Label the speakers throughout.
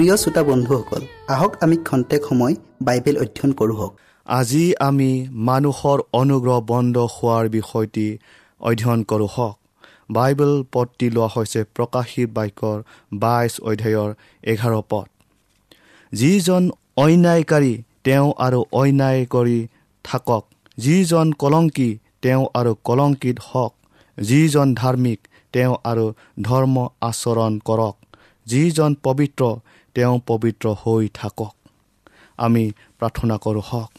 Speaker 1: প্ৰিয় শ্ৰোতা বন্ধুসকল আহক আমি খন্তেক সময় বাইবেল অধ্যয়ন কৰোঁ
Speaker 2: আজি আমি মানুহৰ অনুগ্ৰহ বন্ধ হোৱাৰ বিষয়টি অধ্যয়ন কৰোঁ হওক। বাইবেল পদটি লোৱা হৈছে প্ৰকাশিত বাক্যৰ বাইছ অধ্যায়ৰ এঘাৰ পদ। যিজন অন্যায়কাৰী তেওঁ আৰু অন্যায় কৰি থাকক। যিজন কলংকী তেওঁ আৰু কলংকিত হওক। যিজন ধাৰ্মিক তেওঁ আৰু ধৰ্ম আচৰণ কৰক। যিজন পবিত্ৰ তেওঁ পবিত্ৰ হৈ থাকক। আমি প্ৰাৰ্থনা কৰোঁ হওক।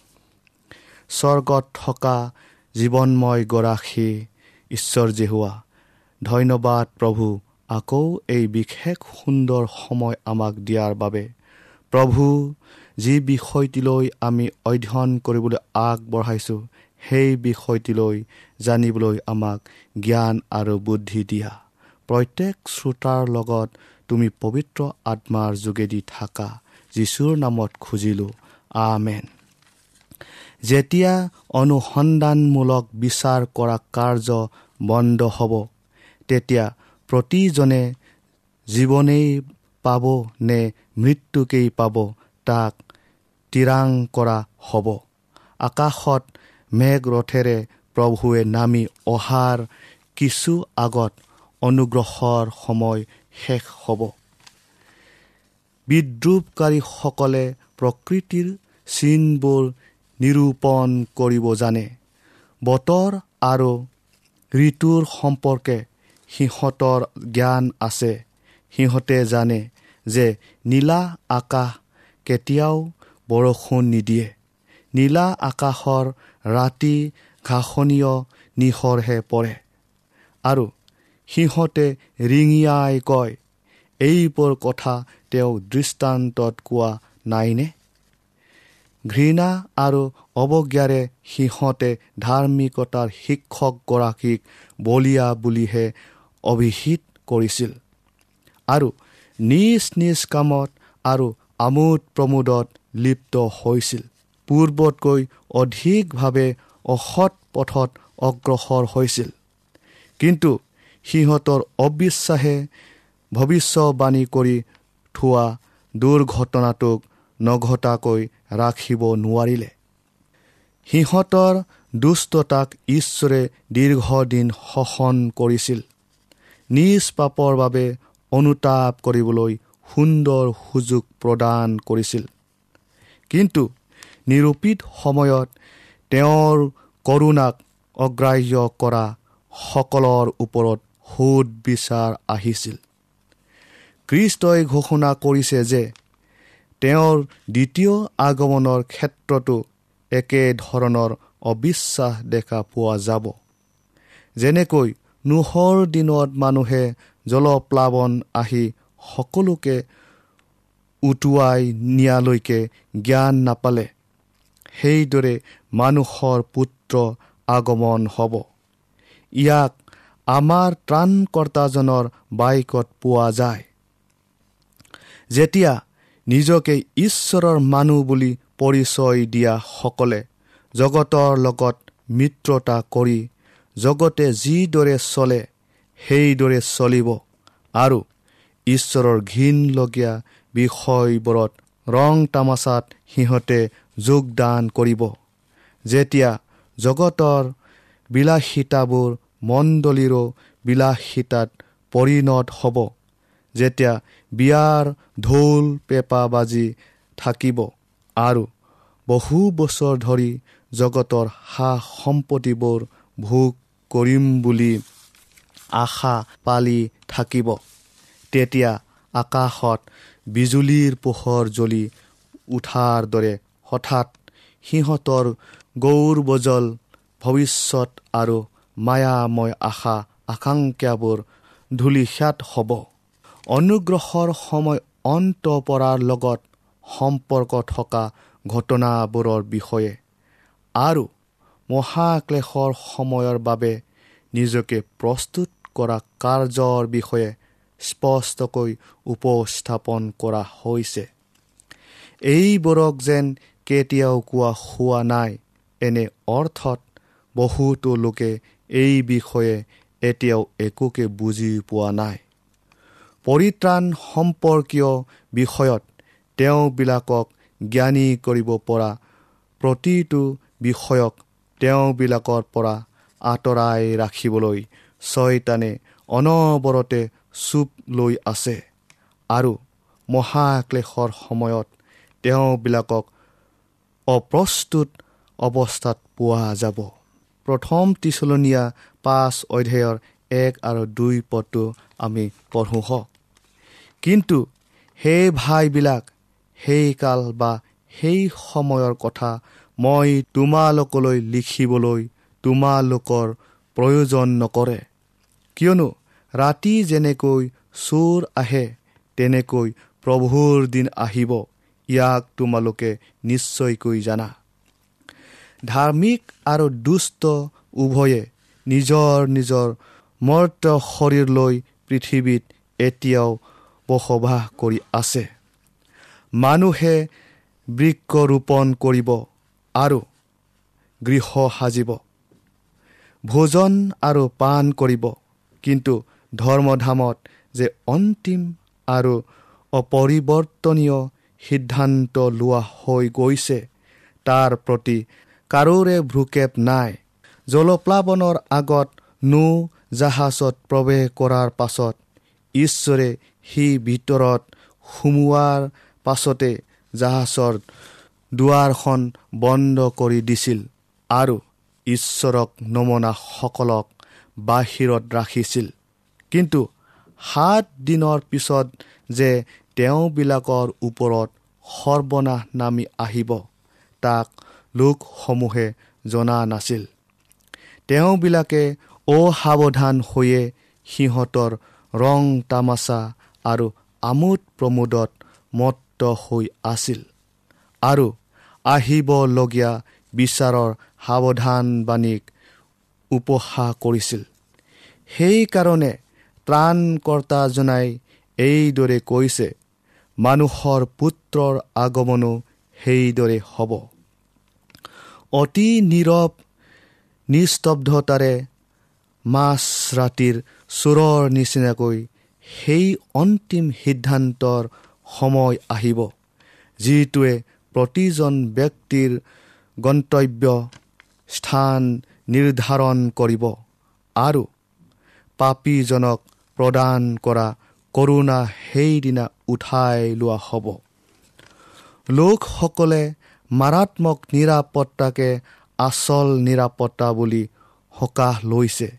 Speaker 2: স্বৰ্গত থকা জীৱনময় গৰাকী ঈশ্বৰ হোৱা ধন্যবাদ প্ৰভু। আকৌ এই বিশেষ সুন্দৰ সময় আমাক দিয়াৰ বাবে। প্ৰভু যি বিষয়টিলৈ আমি অধ্যয়ন কৰিবলৈ আগবঢ়াইছোঁ সেই বিষয়টিলৈ জানিবলৈ আমাক জ্ঞান আৰু বুদ্ধি দিয়া। প্ৰত্যেক শ্ৰোতাৰ লগত তুমি পবিত্ৰ আত্মাৰ যোগেদি থাকা যীশুৰ নামত খুজিলোঁ। আমেন। যেতিয়া অনুসন্ধানমূলক বিচাৰ কৰা কাৰ্য বন্ধ হ'ব তেতিয়া প্ৰতিজনে জীৱনেই পাব নে মৃত্যুকেই পাব তাক তিৰাং কৰা হ'ব। আকাশত মেঘৰথেৰে প্ৰভুৱে নামি অহাৰ কিছু আগত অনুগ্ৰহৰ সময় শেষ হ'ব। বিদ্ৰোপকাৰীসকলে প্ৰকৃতিৰ চিনবোৰ নিৰূপণ কৰিব জানে। বতৰ আৰু ঋতুৰ সম্পৰ্কে সিহঁতৰ জ্ঞান আছে। সিহঁতে জানে যে নীলা আকাশ কেতিয়াও বৰষুণ নিদিয়ে। নীলা আকাশৰ ৰাতি ঘাঁহনীয় নিশৰহে পৰে। আৰু সিহঁতে ৰিঙিয়াই কয় এইবোৰ কথা তেওঁ দৃষ্টান্তত কোৱা নাইনে? ঘৃণা আৰু অৱজ্ঞাৰে সিহঁতে ধাৰ্মিকতাৰ শিক্ষকগৰাকীক বলিয়া বুলিহে অভিহিত কৰিছিল আৰু নিজ নিজ কামত আৰু আমোদ প্ৰমোদত লিপ্ত হৈছিল। পূৰ্বতকৈ অধিকভাৱে অসৎ পথত অগ্ৰসৰ হৈছিল। কিন্তু সিহঁতৰ অবিশ্বাসে ভৱিষ্যবাণী কৰি থোৱা দুৰ্ঘটনাটোক নঘটাকৈ ৰাখিব নোৱাৰিলে। সিহঁতৰ দুষ্টতাক ঈশ্বৰে দীৰ্ঘদিন শোষণ কৰিছিল। নিজ পাপৰ বাবে অনুতাপ কৰিবলৈ সুন্দৰ সুযোগ প্ৰদান কৰিছিল। কিন্তু নিৰূপিত সময়ত তেওঁৰ কৰোণাক অগ্ৰাহ্য কৰা সকলৰ ওপৰত সোধ বিচাৰ আহিছিল। কৃষ্টই ঘোষণা কৰিছে যে তেওঁৰ দ্বিতীয় আগমনৰ ক্ষেত্ৰতো একেধৰণৰ অবিশ্বাস দেখা পোৱা যাব। যেনেকৈ নোহৰ দিনত মানুহে জলপ্লাৱন আহি সকলোকে উটুৱাই নিয়ালৈকে জ্ঞান নাপালে সেইদৰে মানুহৰ পুত্ৰ আগমন হ'ব। ইয়াক আমাৰ ত্ৰাণকৰ্তাজনৰ বাইকত পোৱা যায়। যেতিয়া নিজকে ঈশ্বৰৰ মানুহ বুলি পৰিচয় দিয়াসকলে জগতৰ লগত মিত্ৰতা কৰি জগতে যিদৰে চলে সেইদৰে চলিব আৰু ঈশ্বৰৰ ঘীনলগীয়া বিষয়বোৰত ৰং তামাচাত সিহঁতে যোগদান কৰিব। যেতিয়া জগতৰ বিলাসিতাবোৰ মণ্ডলীৰো বিলাসিতাত পৰিণত হ'ব যেতিয়া বিয়াৰ ঢোল পেঁপা বাজি থাকিব আৰু বহু বছৰ ধৰি জগতৰ সা সম্পত্তিবোৰ ভোগ কৰিম বুলি আশা পালি থাকিব। তেতিয়া আকাশত বিজুলীৰ পোহৰ জ্বলি উঠাৰ দৰে হঠাৎ সিহঁতৰ গৌৰবজল ভৱিষ্যত আৰু মায়াময় আশা আকাংক্ষাবোৰ ধূলিখ্যাত হ'ব। অনুগ্ৰহৰ সময় অন্ত পৰাৰ লগত সম্পৰ্ক থকা ঘটনাবোৰৰ বিষয়ে আৰু মহাক্লেশৰ সময়ৰ বাবে নিজকে প্ৰস্তুত কৰা কাৰ্যৰ বিষয়ে স্পষ্টকৈ উপস্থাপন কৰা হৈছে। এইবোৰক যেন কেতিয়াও কোৱা হোৱা নাই এনে অৰ্থত বহুতো লোকে এই বিষয়ে এতিয়াও একোকে বুজি পোৱা নাই। পৰিত্ৰাণ সম্পৰ্কীয় বিষয়ত তেওঁবিলাকক জ্ঞানী কৰিব পৰা প্ৰতিটো বিষয়ক তেওঁবিলাকৰ পৰা আঁতৰাই ৰাখিবলৈ ছয়তানে অনবৰতে চুপ লৈ আছে আৰু মহাক্লেশৰ সময়ত তেওঁবিলাকক অপ্ৰস্তুত অৱস্থাত পোৱা যাব। প্ৰথম টিচলনীয়া পাঁচ অধ্যায়ৰ এক আৰু দুই পদটো আমি পঢ়োঁ হওক কিন্তু সেই ভাইবিলাক সেই কাল বা সেই সময়ৰ কথা মই তোমালোকলৈ লিখিবলৈ তোমালোকৰ প্ৰয়োজন নকৰে। কিয়নো ৰাতি যেনেকৈ চোৰ আহে তেনেকৈ প্ৰভুৰ দিন আহিব ইয়াক তোমালোকে নিশ্চয়কৈ জানা। ধাৰ্মিক আৰু দুষ্ট উভয়ে নিজৰ নিজৰ মৰ্ত শৰীৰ লৈ পৃথিৱীত এতিয়াও বসবাস কৰি আছে। মানুহে বৃক্ষ ৰোপণ কৰিব আৰু গৃহ সাজিব। ভোজন আৰু পাণ কৰিব। কিন্তু ধৰ্মধামত যে অন্তিম আৰু অপৰিৱৰ্তনীয় সিদ্ধান্ত লোৱা হৈ গৈছে তাৰ প্ৰতি কাৰোৰে ভ্ৰুক্ষেপ নাই। জলপ্লাৱনৰ আগত নৌ জাহাজত প্ৰৱেশ কৰাৰ পাছত ঈশ্বৰে সি ভিতৰত সোমোৱাৰ পাছতে জাহাজৰ দুৱাৰখন বন্ধ কৰি দিছিল আৰু ঈশ্বৰক নমনাসকলক বাহিৰত ৰাখিছিল। কিন্তু সাত দিনৰ পিছত যে তেওঁবিলাকৰ ওপৰত সৰ্বনাশ নামি আহিব তাক লোকসমূহে জনা নাছিল। তেওঁবিলাকে অসাৱধান হৈয়ে সিহঁতৰ ৰং তামাচা আৰু আমোদ প্ৰমোদত মত্ত হৈ আছিল আৰু আহিবলগীয়া বিচাৰৰ সাৱধানবাণীক উপহাস কৰিছিল। সেইকাৰণে ত্ৰাণকৰ্তাজনাই এইদৰে কৈছে মানুহৰ পুত্ৰৰ আগমনো সেইদৰে হ'ব। অতি নীৰৱ নিস্তব্ধতাৰে মাছ ৰাতিৰ চোৰৰ নিচিনাকৈ সেই অন্তিম সিদ্ধান্তৰ সময় আহিব যিটোৱে প্ৰতিজন ব্যক্তিৰ গন্তব্য স্থান নিৰ্ধাৰণ কৰিব আৰু পাপীজনক প্ৰদান কৰা কৰোণা সেইদিনা উঠাই লোৱা হ'ব। লোকসকলে মাৰাত্মক নিৰাপত্তাকে আচল নিৰাপত্তা বুলি সকাহ লৈছে।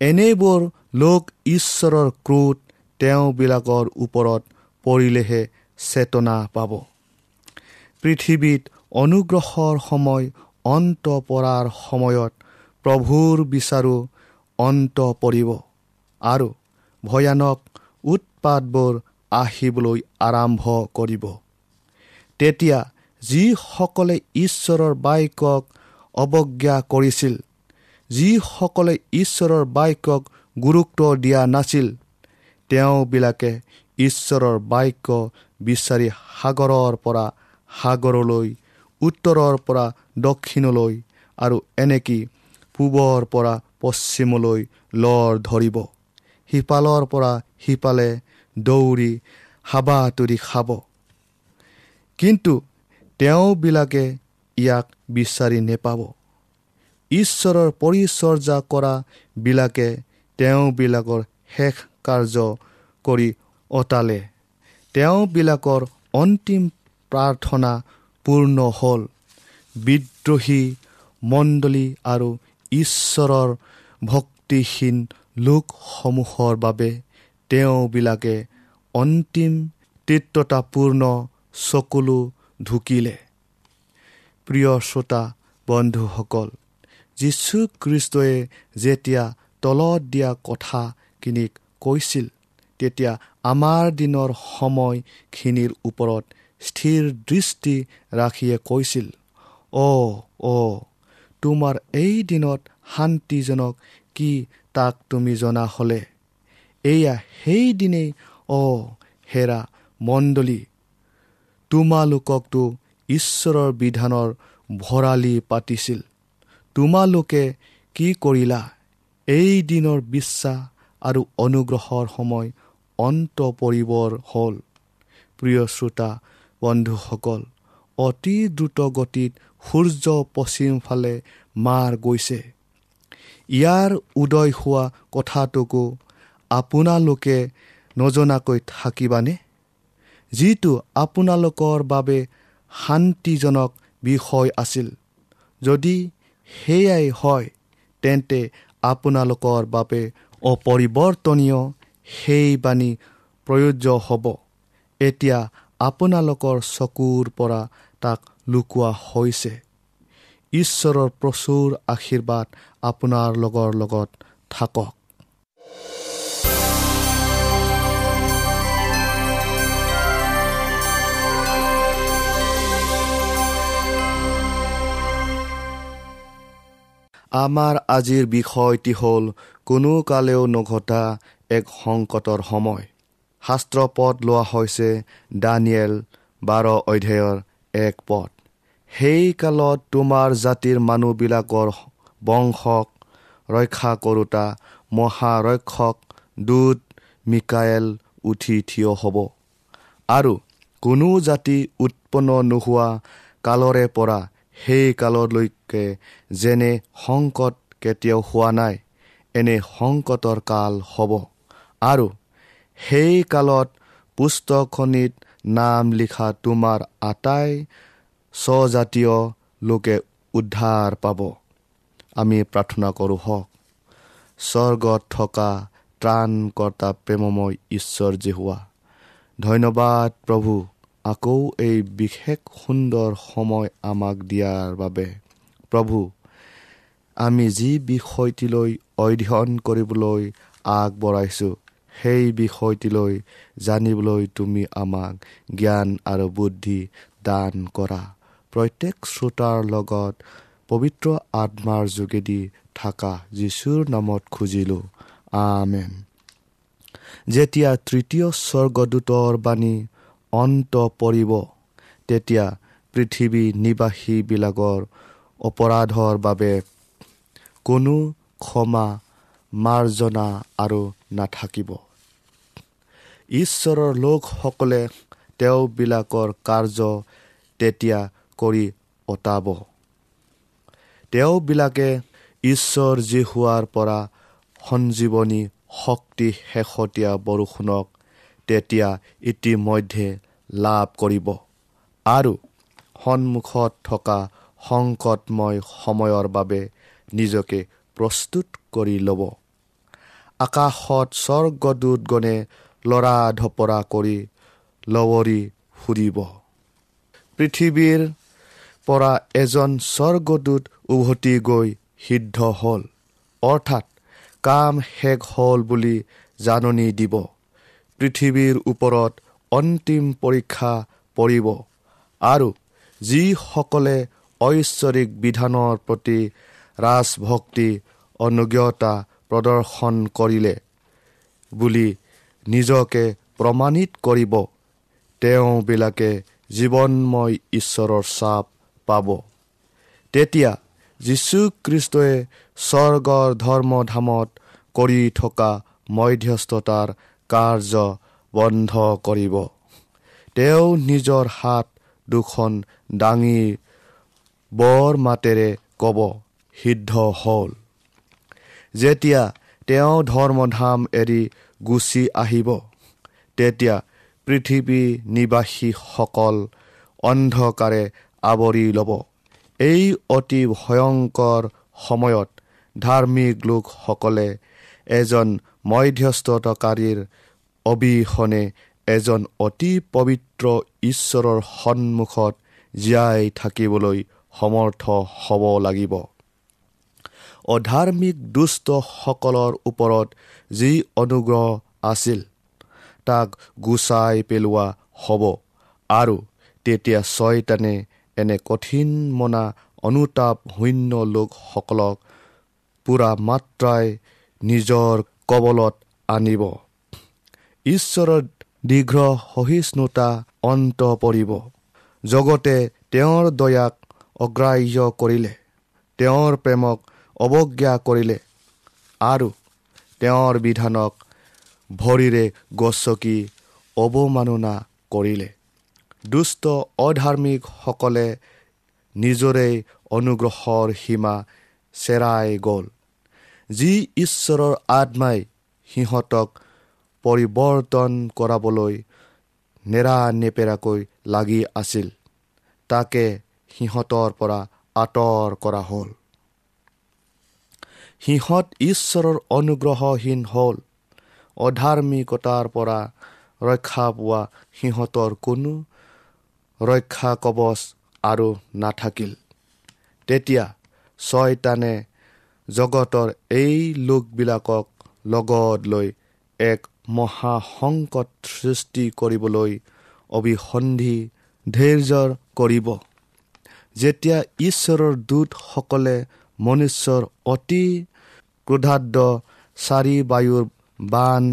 Speaker 2: এনেবোৰ লোক ঈশ্বৰৰ ক্ৰোধ তেওঁবিলাকৰ ওপৰত পৰিলেহে চেতনা পাব। পৃথিৱীত অনুগ্ৰহৰ সময় অন্ত পৰাৰ সময়ত প্ৰভুৰ বিচাৰো অন্ত পৰিব আৰু ভয়ানক উৎপাতবোৰ আহিবলৈ আৰম্ভ কৰিব। তেতিয়া যিসকলে ঈশ্বৰৰ বাক্যক অৱজ্ঞা কৰিছিল যিসকলে ঈশ্বৰৰ বাক্যক গুৰুত্ব দিয়া নাছিল তেওঁবিলাকে ঈশ্বৰৰ বাক্য বিচাৰি সাগৰৰ পৰা সাগৰলৈ উত্তৰৰ পৰা দক্ষিণলৈ আৰু এনেকি পূবৰ পৰা পশ্চিমলৈ লৰ ধৰিব। সিপালৰ পৰা সিপালে দৌৰি হাবাতৰি খাব। কিন্তু তেওঁবিলাকে ইয়াক বিচাৰি নেপাব। ঈশ্বৰৰ পৰিচৰ্যা কৰাবিলাকে তেওঁবিলাকৰ শেষ কাৰ্য কৰি অতালে। তেওঁবিলাকৰ অন্তিম প্ৰাৰ্থনা পূৰ্ণ হ'ল। বিদ্ৰোহী মণ্ডলী আৰু ঈশ্বৰৰ ভক্তিহীন লোকসমূহৰ বাবে তেওঁবিলাকে অন্তিম তিত্বতাপূৰ্ণ চকুলো ঢুকিলে। প্ৰিয় শ্ৰোতা বন্ধুসকল যীশুখ্ৰীষ্টই যেতিয়া তলত দিয়া কথাখিনিক কৈছিল তেতিয়া আমাৰ দিনৰ সময়খিনিৰ ওপৰত স্থিৰ দৃষ্টি ৰাখিয়ে কৈছিল অ অ তোমাৰ এই দিনত শান্তিজনক কি তাক তুমি জনা হ'লে? এয়া সেইদিনেই অ হেৰা মণ্ডলী তোমালোককতো ঈশ্বৰৰ বিধানৰ ভৰালি পাতিছিল। তোমালোকে কি কৰিলা? এই দিনৰ বিশ্বাস আৰু অনুগ্ৰহৰ সময় অন্ত পৰিবৰ হ'ল। প্ৰিয় শ্ৰোতা বন্ধুসকল অতি দ্ৰুত গতিত সূৰ্য পশ্চিম ফালে মাৰ গৈছে। ইয়াৰ উদয় হোৱা কথাটোকো আপোনালোকে নজনাকৈ থাকিবানে? যিটো আপোনালোকৰ বাবে শান্তিজনক বিষয় আছিল। যদি সেয়াই হয় তেন্তে আপোনালোকৰ বাবে অপৰিৱৰ্তনীয় সেই বাণী প্ৰয়োজ্য হ'ব। এতিয়া আপোনালোকৰ চকুৰ পৰা তাক লুকোৱা হৈছে। ঈশ্বৰৰ প্ৰচুৰ আশীৰ্বাদ আপোনাৰ লগৰ লগত থাকক। আমাৰ আজিৰ বিষয়টি হ'ল কোনো কালেও নঘটা এক সংকটৰ সময়। শাস্ত্ৰ পদ লোৱা হৈছে দানিয়েল বাৰ অধ্যায়ৰ এক পদ। সেই কালত তোমাৰ জাতিৰ মানুহবিলাকৰ বংশক ৰক্ষা কৰোতা মহাৰক্ষক দূত মিকায়েল উঠি থিয় হ'ব। আৰু কোনো জাতি উৎপন্ন নোহোৱা কালৰে পৰা সেই কাললৈকে যেনে সংকট কেতিয়াও হোৱা নাই এনে সংকটৰ কাল হ'ব। আৰু সেই কালত পুস্তকখনিত নাম লিখা তোমাৰ আটাই স্বজাতীয় লোকে উদ্ধাৰ পাব। আমি প্ৰাৰ্থনা কৰোঁ হওক। স্বৰ্গত থকা ত্ৰাণকৰ্তা প্ৰেমময় ঈশ্বৰ যে হোৱা। ধন্যবাদ প্ৰভু আকৌ এই বিশেষ সুন্দৰ সময় আমাক দিয়াৰ বাবে। প্ৰভু আমি যি বিষয়টিলৈ অধ্যয়ন কৰিবলৈ আগবঢ়াইছোঁ সেই বিষয়টিলৈ জানিবলৈ তুমি আমাক জ্ঞান আৰু বুদ্ধি দান কৰা। প্ৰত্যেক শ্ৰোতাৰ লগত পবিত্ৰ আত্মাৰ যোগেদি থকা যীশুৰ নামত খুজিলোঁ। আমেন। যেতিয়া তৃতীয় স্বৰ্গদূতৰ বাণী অন্ত পৰিব তেতিয়া পৃথিৱী নিবাসীবিলাকৰ অপৰাধৰ বাবে কোনো ক্ষমা মাৰ্জনা আৰু নাথাকিব। ঈশ্বৰৰ লোকসকলে তেওঁবিলাকৰ কাৰ্য তেতিয়া কৰি অতাব। তেওঁবিলাকে ঈশ্বৰ যি হোৱাৰ পৰা সঞ্জীৱনী শক্তি শেহতীয়া বৰষুণক তেতিয়া ইতিমধ্যে লাভ কৰিব আৰু সন্মুখত থকা সংকটময় সময়ৰ বাবে নিজকে প্ৰস্তুত কৰি ল'ব। আকাশত স্বৰ্গদূতগণে লৰা ধপৰা কৰি লৱৰি ফুৰিব পৃথিৱীৰ পৰা এজন স্বৰ্গদূত উভতি গৈ সিদ্ধ হ'ল অৰ্থাৎ কাম শেষ হ'ল বুলি জাননী দিব। পৃথিৱীৰ ওপৰত অন্তিম পৰীক্ষা পৰিব আৰু যিসকলে ঐশ্বৰিক বিধানৰ প্ৰতি ৰাজভক্তি অনুজ্ঞতা প্ৰদৰ্শন কৰিলে বুলি নিজকে প্ৰমাণিত কৰিব। তেওঁবিলাকে জীৱনময় ঈশ্বৰৰ চাপ পাব। তেতিয়া যীশুখ্ৰীষ্টই স্বৰ্গৰ ধৰ্মধামত কৰি থকা মধ্যস্থতাৰ কাৰ্য বন্ধ কৰিব। তেওঁ নিজৰ হাত দুখন দাঙি বৰ মাতেৰে ক'ব সিদ্ধ হ'ল। যেতিয়া তেওঁ ধৰ্মধাম এৰি গুচি আহিব তেতিয়া পৃথিৱী নিবাসীসকল অন্ধকাৰে আৱৰি ল'ব। এই অতি ভয়ংকৰ সময়ত ধাৰ্মিক লোকসকলে এজন মধ্যস্থতাকাৰীৰ অবিহনে এজন অতি পবিত্ৰ ঈশ্বৰৰ সন্মুখত জীয়াই থাকিবলৈ সমৰ্থ হ'ব লাগিব। অধাৰ্মিক দুষ্টসকলৰ ওপৰত যি অনুগ্ৰহ আছিল তাক গুচাই পেলোৱা হ'ব। আৰু তেতিয়া ছয়তানে এনে কঠিন মনা অনুতাপ শূন্য লোকসকলক পূৰা মাত্ৰাই নিজৰ কবলত আনিব। ঈশ্বৰৰ দীৰ্ঘ সহিষ্ণুতা অন্ত পৰিব। জগতে তেওঁৰ দয়াক অগ্ৰাহ্য কৰিলে। তেওঁৰ প্ৰেমক অৱজ্ঞা কৰিলে। আৰু তেওঁৰ বিধানক ভৰিৰে গছকি অৱমাননা কৰিলে। দুষ্ট অধাৰ্মিকসকলে নিজৰে অনুগ্ৰহৰ সীমা চেৰাই গ'ল। যি ঈশ্বৰৰ আত্মাই সিহঁতক পৰিৱৰ্তন কৰাবলৈ নেৰানেপেৰাকৈ লাগি আছিল তাকে সিহঁতৰ পৰা আঁতৰ কৰা হ'ল। সিহঁত ঈশ্বৰৰ অনুগ্ৰহহীন হ'ল। অধাৰ্মিকতাৰ পৰা ৰক্ষা পোৱা সিহঁতৰ কোনো ৰক্ষা কবচ আৰু নাথাকিল। তেতিয়া ছয়তানে জগতৰ এই লোকবিলাকক লগত লৈ এক মহাসংকট সৃষ্টি কৰিবলৈ অভিসন্ধি ধৈৰ্যৰ কৰিব। যেতিয়া ঈশ্বৰৰ দূতসকলে মনুষ্যৰ অতি ক্ৰোধাদ্য চাৰি বায়ুৰ বান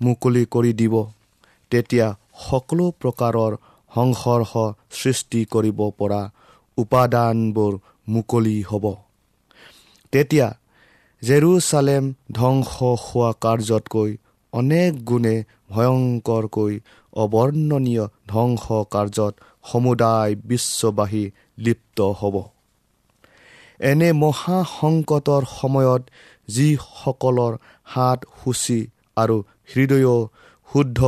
Speaker 2: মুকলি কৰি দিব। তেতিয়া সকলো প্ৰকাৰৰ সংঘৰ্ষ সৃষ্টি কৰিব পৰা উপাদানবোৰ মুকলি হ'ব। তেতিয়া জেৰুচালেম ধ্বংস হোৱা কাৰ্যতকৈ অনেক গুণে ভয়ংকৰকৈ অৱৰ্ণনীয় ধ্বংস কাৰ্যত সমুদায় বিশ্ববাসী লিপ্ত হ'ব। এনে মহাসংকটৰ সময়ত যিসকলৰ হাত সূচী আৰু হৃদয় শুদ্ধ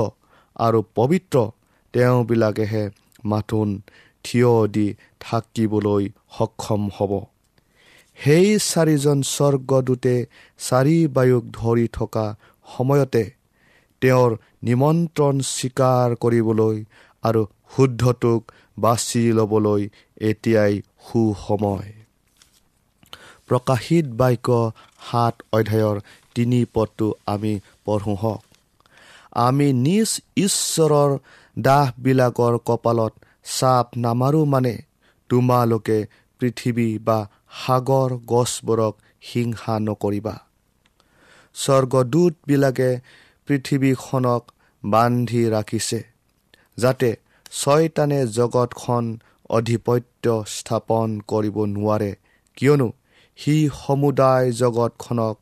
Speaker 2: আৰু পবিত্ৰ তেওঁবিলাকেহে মাথোন থিয় দি থাকিবলৈ সক্ষম হ'ব। সেই চাৰিজন স্বৰ্গদূতে চাৰি বায়ুক ধৰি থকা সময়তে তেওঁৰ নিমন্ত্ৰণ স্বীকাৰ কৰিবলৈ আৰু শুদ্ধটোক বাছি ল'বলৈ এতিয়াই সুসময়। প্ৰকাশিত বাক্য সাত অধ্যায়ৰ তিনি পদটো আমি পঢ়োঁ হওক। আমি নিজ ঈশ্বৰৰ দাহবিলাকৰ কপালত চাপ নামাৰোঁ মানে তোমালোকে পৃথিৱী বা সাগৰ গছবোৰক হিংসা নকৰিবা। স্বৰ্গদূতবিলাকে পৃথিৱীখনক বান্ধি ৰাখিছে যাতে ছয়তানে জগতখন অধিপত্য স্থাপন কৰিব নোৱাৰে। কিয়নো সি সমুদায় জগতখনক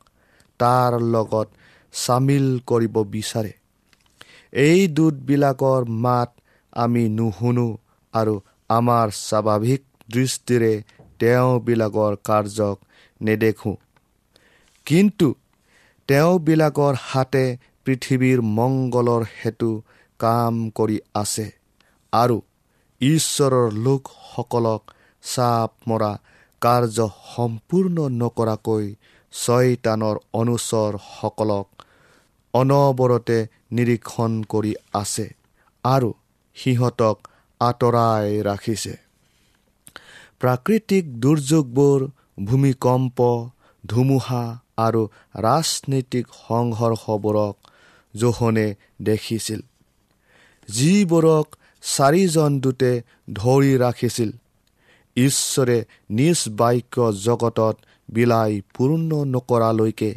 Speaker 2: তাৰ লগত চামিল কৰিব বিচাৰে। এই দূতবিলাকৰ মাত আমি নুশুনো আৰু আমাৰ স্বাভাৱিক দৃষ্টিৰে তেওঁবিলাকৰ কাৰ্যক নেদেখোঁ। কিন্তু তেওঁবিলাকৰ হাতে পৃথিৱীৰ মংগলৰ হেতু কাম কৰি আছে আৰু ঈশ্বৰৰ লোকসকলক চাপ মৰা কাৰ্য সম্পূৰ্ণ নকৰাকৈ ছয়তানৰ অনুচৰসকলক অনবৰতে নিৰীক্ষণ কৰি আছে আৰু সিহঁতক আঁতৰাই ৰাখিছে। প্ৰাকৃতিক দুৰ্যোগবোৰ ভূমিকম্প ধুমুহা আৰু ৰাজনৈতিক সংঘৰ্ষবোৰক জোহনে দেখিছিল। যিবোৰক চাৰিজন দূতে ধৰি ৰাখিছিল ঈশ্বৰে নিজ বাক্য জগতত বিলাই পূৰ্ণ নকৰালৈকে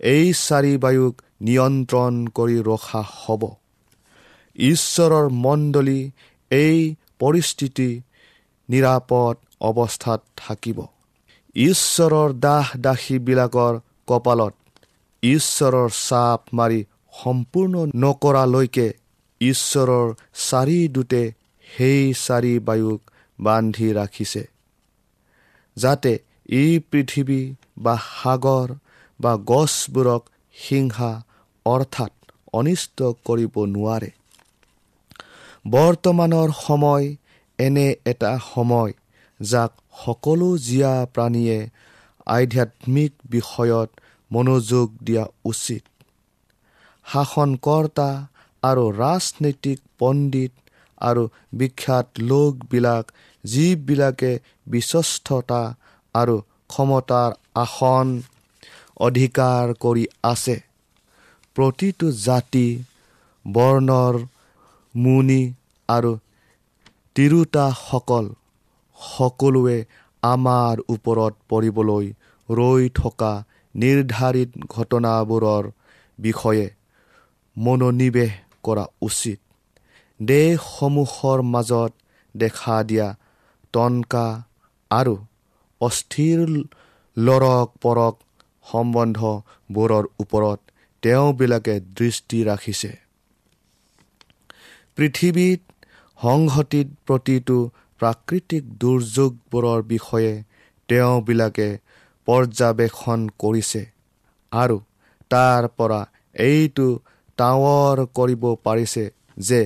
Speaker 2: এই চাৰি বায়ুক নিয়ন্ত্ৰণ কৰি ৰখা হ'ব। ঈশ্বৰৰ মণ্ডলী এই পৰিস্থিতি নিৰাপদ অৱস্থাত থাকিব। ঈশ্বৰৰ দাস দাসীবিলাকৰ কপালত ঈশ্বৰৰ চাপ মাৰি সম্পূৰ্ণ নকৰালৈকে ঈশ্বৰৰ চাৰি দূতে সেই চাৰি বায়ুক বান্ধি ৰাখিছে। যাতে এই পৃথিৱী বা সাগৰ বা গছবোৰক হিংসা অৰ্থাৎ অনিষ্ট কৰিব নোৱাৰে। বৰ্তমানৰ সময় এনে এটা সময় যাক সকলো জীয়া প্ৰাণীয়ে আধ্যাত্মিক বিষয়ত মনোযোগ দিয়া উচিত। শাসনকৰ্তা আৰু ৰাজনৈতিক পণ্ডিত আৰু বিখ্যাত লোকবিলাক যিবিলাকে বিশ্বস্ততা আৰু ক্ষমতাৰ আসন অধিকাৰ কৰি আছে। প্ৰতিটো জাতি বৰ্ণৰ মুনি আৰু তিৰোতাসকল সকলোৱে আমাৰ ওপৰত পৰিবলৈ ৰৈ থকা নিৰ্ধাৰিত ঘটনাবোৰৰ বিষয়ে মনোনিৱেশ কৰা উচিত। দেশসমূহৰ মাজত দেখা দিয়া টনকা আৰু অস্থিৰ লৰক পৰক সম্বন্ধবোৰৰ ওপৰত তেওঁবিলাকে দৃষ্টি ৰাখিছে। পৃথিৱীত সংঘটিত প্ৰতিটো প্ৰাকৃতিক দুৰ্যোগবোৰৰ বিষয়ে তেওঁবিলাকে পৰ্যবেক্ষণ কৰিছে আৰু তাৰ পৰা এইটো ডাঙৰ কৰিব পাৰিছে যে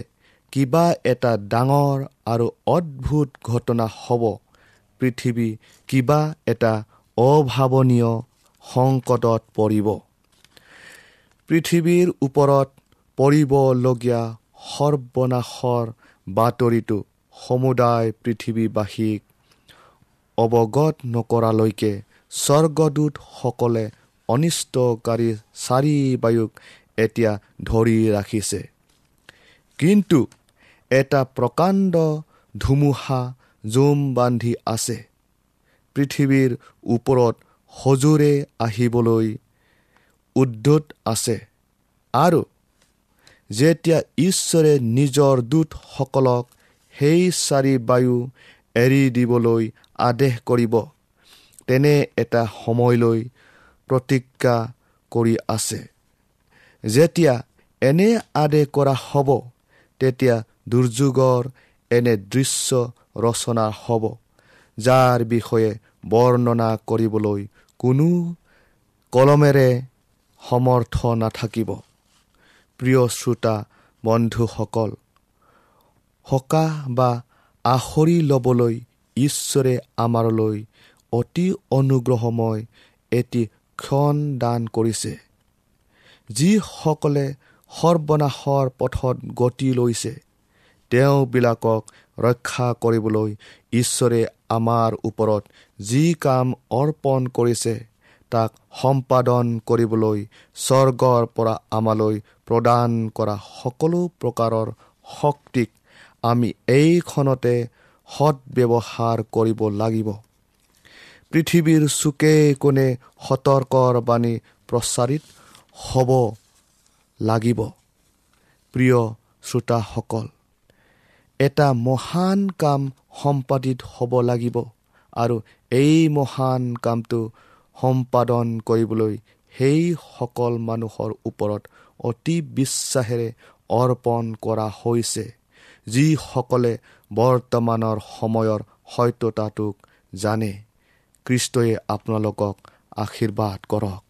Speaker 2: কিবা এটা ডাঙৰ আৰু অদ্ভুত ঘটনা হ'ব। পৃথিৱী কিবা এটা অভাৱনীয় সংকটত পৰিব। পৃথিৱীৰ ওপৰত পৰিবলগীয়া সৰ্বনাশৰ বাতৰিটো সমুদায় পৃথিৱীবাসীক অৱগত নকৰালৈকে স্বৰ্গদূতসকলে অনিষ্টকাৰী চাৰি বায়ুক এতিয়া ধৰি ৰাখিছে। কিন্তু এটা প্ৰকাণ্ড ধুমুহা জুম বান্ধি আছে। পৃথিৱীৰ ওপৰত সজোৰে আহিবলৈ উদ্যত আছে। আৰু যেতিয়া ঈশ্বৰে নিজৰ দূতসকলক সেই চাৰি বায়ু এৰি দিবলৈ আদেশ কৰিব তেনে এটা সময়লৈ প্ৰতিজ্ঞা কৰি আছে। যেতিয়া এনে আদেশ কৰা হ'ব তেতিয়া দুৰ্যোগৰ এনে দৃশ্য ৰচনা হ'ব যাৰ বিষয়ে বৰ্ণনা কৰিবলৈ কোনো কলমেৰে সমৰ্থ নাথাকিব। প্ৰিয় শ্ৰোতা বন্ধুসকল সকাহ বা আখৰি ল'বলৈ ঈশ্বৰে আমাৰলৈ অতি অনুগ্ৰহময় এটি ক্ষণ দান কৰিছে যিসকলে সৰ্বনাশৰ পথত গতি লৈছে। তেওঁবিলাকক ৰক্ষা কৰিবলৈ ঈশ্বৰে আমাৰ ওপৰত যি কাম অৰ্পণ কৰিছে তাক সম্পাদন কৰিবলৈ স্বৰ্গৰ পৰা আমালৈ প্ৰদান কৰা সকলো প্ৰকাৰৰ শক্তিক আমি এইখনতে সৎব্যৱহাৰ কৰিব লাগিব। পৃথিৱীৰ চুকে কোণে সতৰ্কৰ বাণী প্ৰচাৰিত হ'ব লাগিব। প্ৰিয় শ্ৰোতাসকল এটা মহান কাম সম্পাদিত হ'ব লাগিব আৰু এই মহান কামটো সম্পাদন কৰিবলৈ সেইসকল মানুহৰ ওপৰত অতি বিশ্বাসেৰে অৰ্পণ কৰা হৈছে যিসকলে বৰ্তমানৰ সময়ৰ সত্যতাটোক জানে। খ্ৰীষ্টই আপোনালোকক আশীৰ্বাদ কৰক।